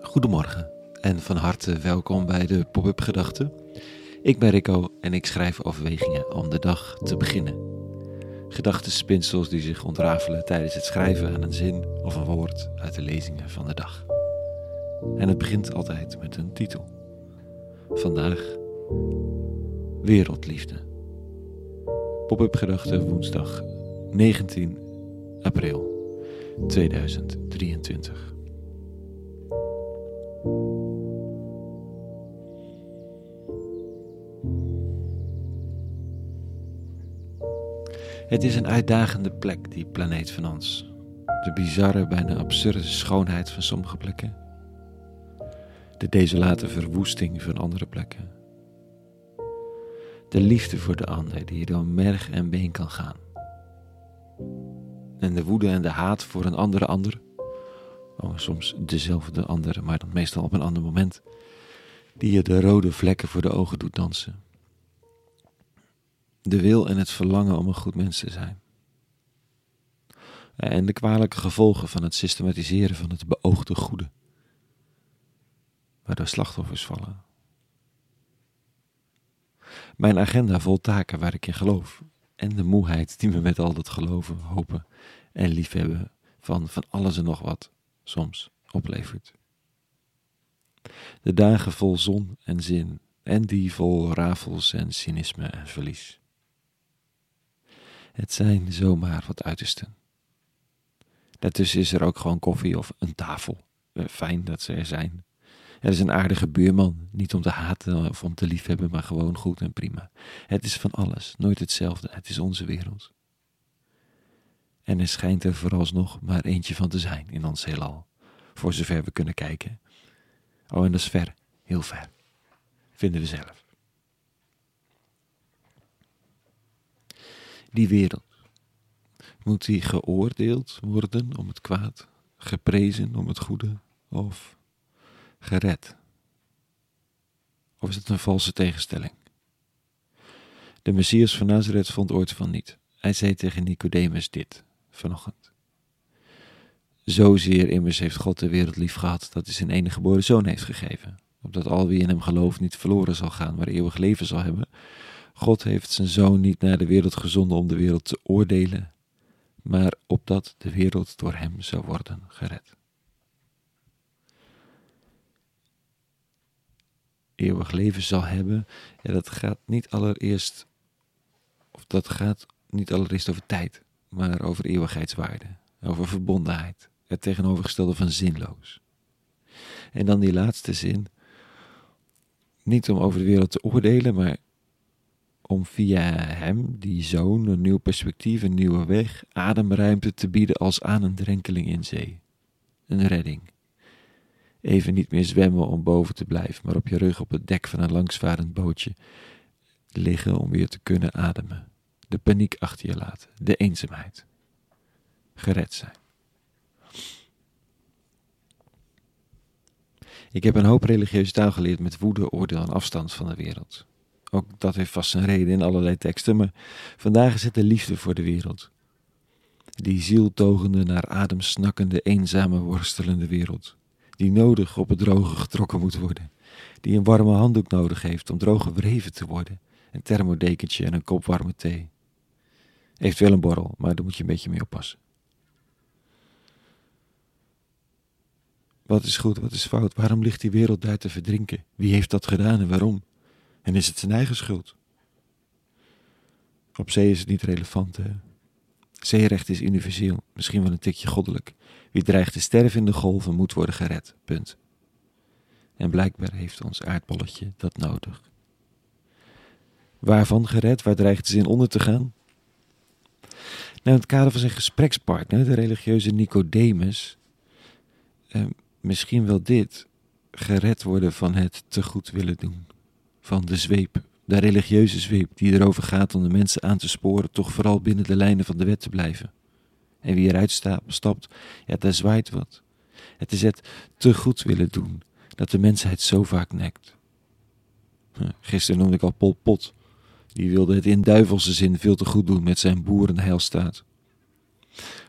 Goedemorgen en van harte welkom bij de Pop-up Gedachten. Ik ben Rico en ik schrijf overwegingen om de dag te beginnen. Gedachtenspinsels die zich ontrafelen tijdens het schrijven aan een zin of een woord uit de lezingen van de dag. En het begint altijd met een titel. Vandaag Wereldliefde. Pop-up Gedachten woensdag 19 april 2023. Het is een uitdagende plek, die planeet van ons. De bizarre, bijna absurde schoonheid van sommige plekken. De desolate verwoesting van andere plekken. De liefde voor de ander die door merg en been kan gaan. En de woede en de haat voor een andere ander. Oh, soms dezelfde andere, maar dan meestal op een ander moment. Die je de rode vlekken voor de ogen doet dansen de wil en het verlangen om een goed mens te zijn. En de kwalijke gevolgen van het systematiseren van het beoogde goede, waardoor slachtoffers vallen. Mijn agenda vol taken waar ik in geloof en de moeheid die me met al dat geloven, hopen en liefhebben van, van alles en nog wat soms oplevert. De dagen vol zon en zin en die vol rafels en cynisme en verlies. Het zijn zomaar wat uitersten. Daartussen is er ook gewoon koffie of een tafel. Eh, fijn dat ze er zijn. Er is een aardige buurman, niet om te haten of om te liefhebben, maar gewoon goed en prima. Het is van alles, nooit hetzelfde. Het is onze wereld. En er schijnt er vooralsnog maar eentje van te zijn in ons heelal, voor zover we kunnen kijken. Oh, en dat is ver, heel ver, vinden we zelf. die wereld? Moet die geoordeeld worden om het kwaad, geprezen om het goede of gered? Of is het een valse tegenstelling? De Messias van Nazareth vond ooit van niet. Hij zei tegen Nicodemus dit vanochtend. Zozeer immers heeft God de wereld lief gehad dat hij zijn enige geboren zoon heeft gegeven, opdat al wie in hem gelooft niet verloren zal gaan, maar eeuwig leven zal hebben. God heeft zijn zoon niet naar de wereld gezonden om de wereld te oordelen, maar opdat de wereld door hem zou worden gered. Eeuwig leven zal hebben, ja, dat gaat niet allereerst, of dat gaat niet allereerst over tijd, maar over eeuwigheidswaarde, over verbondenheid, het tegenovergestelde van zinloos. En dan die laatste zin, niet om over de wereld te oordelen, maar om via hem, die zoon, een nieuw perspectief, een nieuwe weg, ademruimte te bieden als aan een drenkeling in zee. Een redding. Even niet meer zwemmen om boven te blijven, maar op je rug op het dek van een langsvarend bootje liggen om weer te kunnen ademen. De paniek achter je laten, de eenzaamheid. Gered zijn. Ik heb een hoop religieuze taal geleerd met woede, oordeel en afstand van de wereld. Ook dat heeft vast zijn reden in allerlei teksten, maar vandaag is het de liefde voor de wereld. Die zieltogende, naar adem snakkende, eenzame, worstelende wereld. Die nodig op het droge getrokken moet worden. Die een warme handdoek nodig heeft om droog gewreven te worden. Een thermodekentje en een kop warme thee. Heeft wel een borrel, maar daar moet je een beetje mee oppassen. Wat is goed, wat is fout? Waarom ligt die wereld daar te verdrinken? Wie heeft dat gedaan en waarom? En is het zijn eigen schuld? Op zee is het niet relevant. Hè? Zeerecht is universeel, misschien wel een tikje goddelijk. Wie dreigt te sterven in de golven moet worden gered. Punt. En blijkbaar heeft ons aardbolletje dat nodig. Waarvan gered? Waar dreigt de zin onder te gaan? Nou, in het kader van zijn gesprekspartner, de religieuze Nicodemus, eh, misschien wel dit: gered worden van het te goed willen doen van de zweep, de religieuze zweep die erover gaat om de mensen aan te sporen toch vooral binnen de lijnen van de wet te blijven. En wie eruit stapt, ja, daar zwaait wat. Het is het te goed willen doen dat de mensheid zo vaak nekt. Gisteren noemde ik al Pol Pot. Die wilde het in duivelse zin veel te goed doen met zijn boerenheilstaat.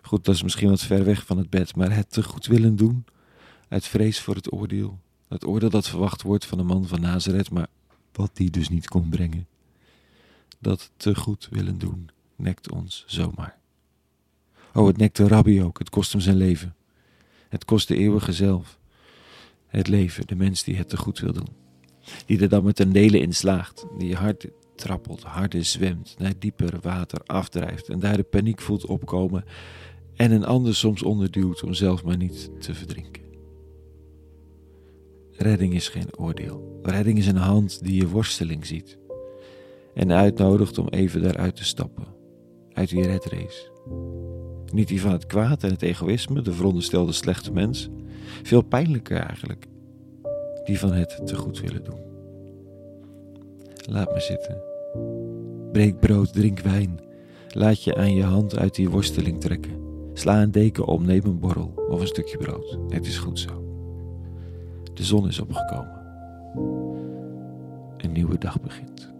Goed, dat is misschien wat ver weg van het bed, maar het te goed willen doen, uit vrees voor het oordeel. Het oordeel dat verwacht wordt van de man van Nazareth, maar wat die dus niet kon brengen. Dat te goed willen doen, nekt ons zomaar. Oh, het nekt de rabbi ook, het kost hem zijn leven. Het kost de eeuwige zelf. Het leven, de mens die het te goed wil doen. Die er dan met een delen in slaagt, die hard trappelt, harder zwemt, naar dieper water afdrijft en daar de paniek voelt opkomen en een ander soms onderduwt om zelf maar niet te verdrinken. Redding is geen oordeel. Redding is een hand die je worsteling ziet en uitnodigt om even daaruit te stappen, uit die redrace. Niet die van het kwaad en het egoïsme, de veronderstelde slechte mens, veel pijnlijker eigenlijk, die van het te goed willen doen. Laat me zitten. Breek brood, drink wijn. Laat je aan je hand uit die worsteling trekken. Sla een deken om, neem een borrel of een stukje brood. Het is goed zo. De zon is opgekomen. Een nieuwe dag begint.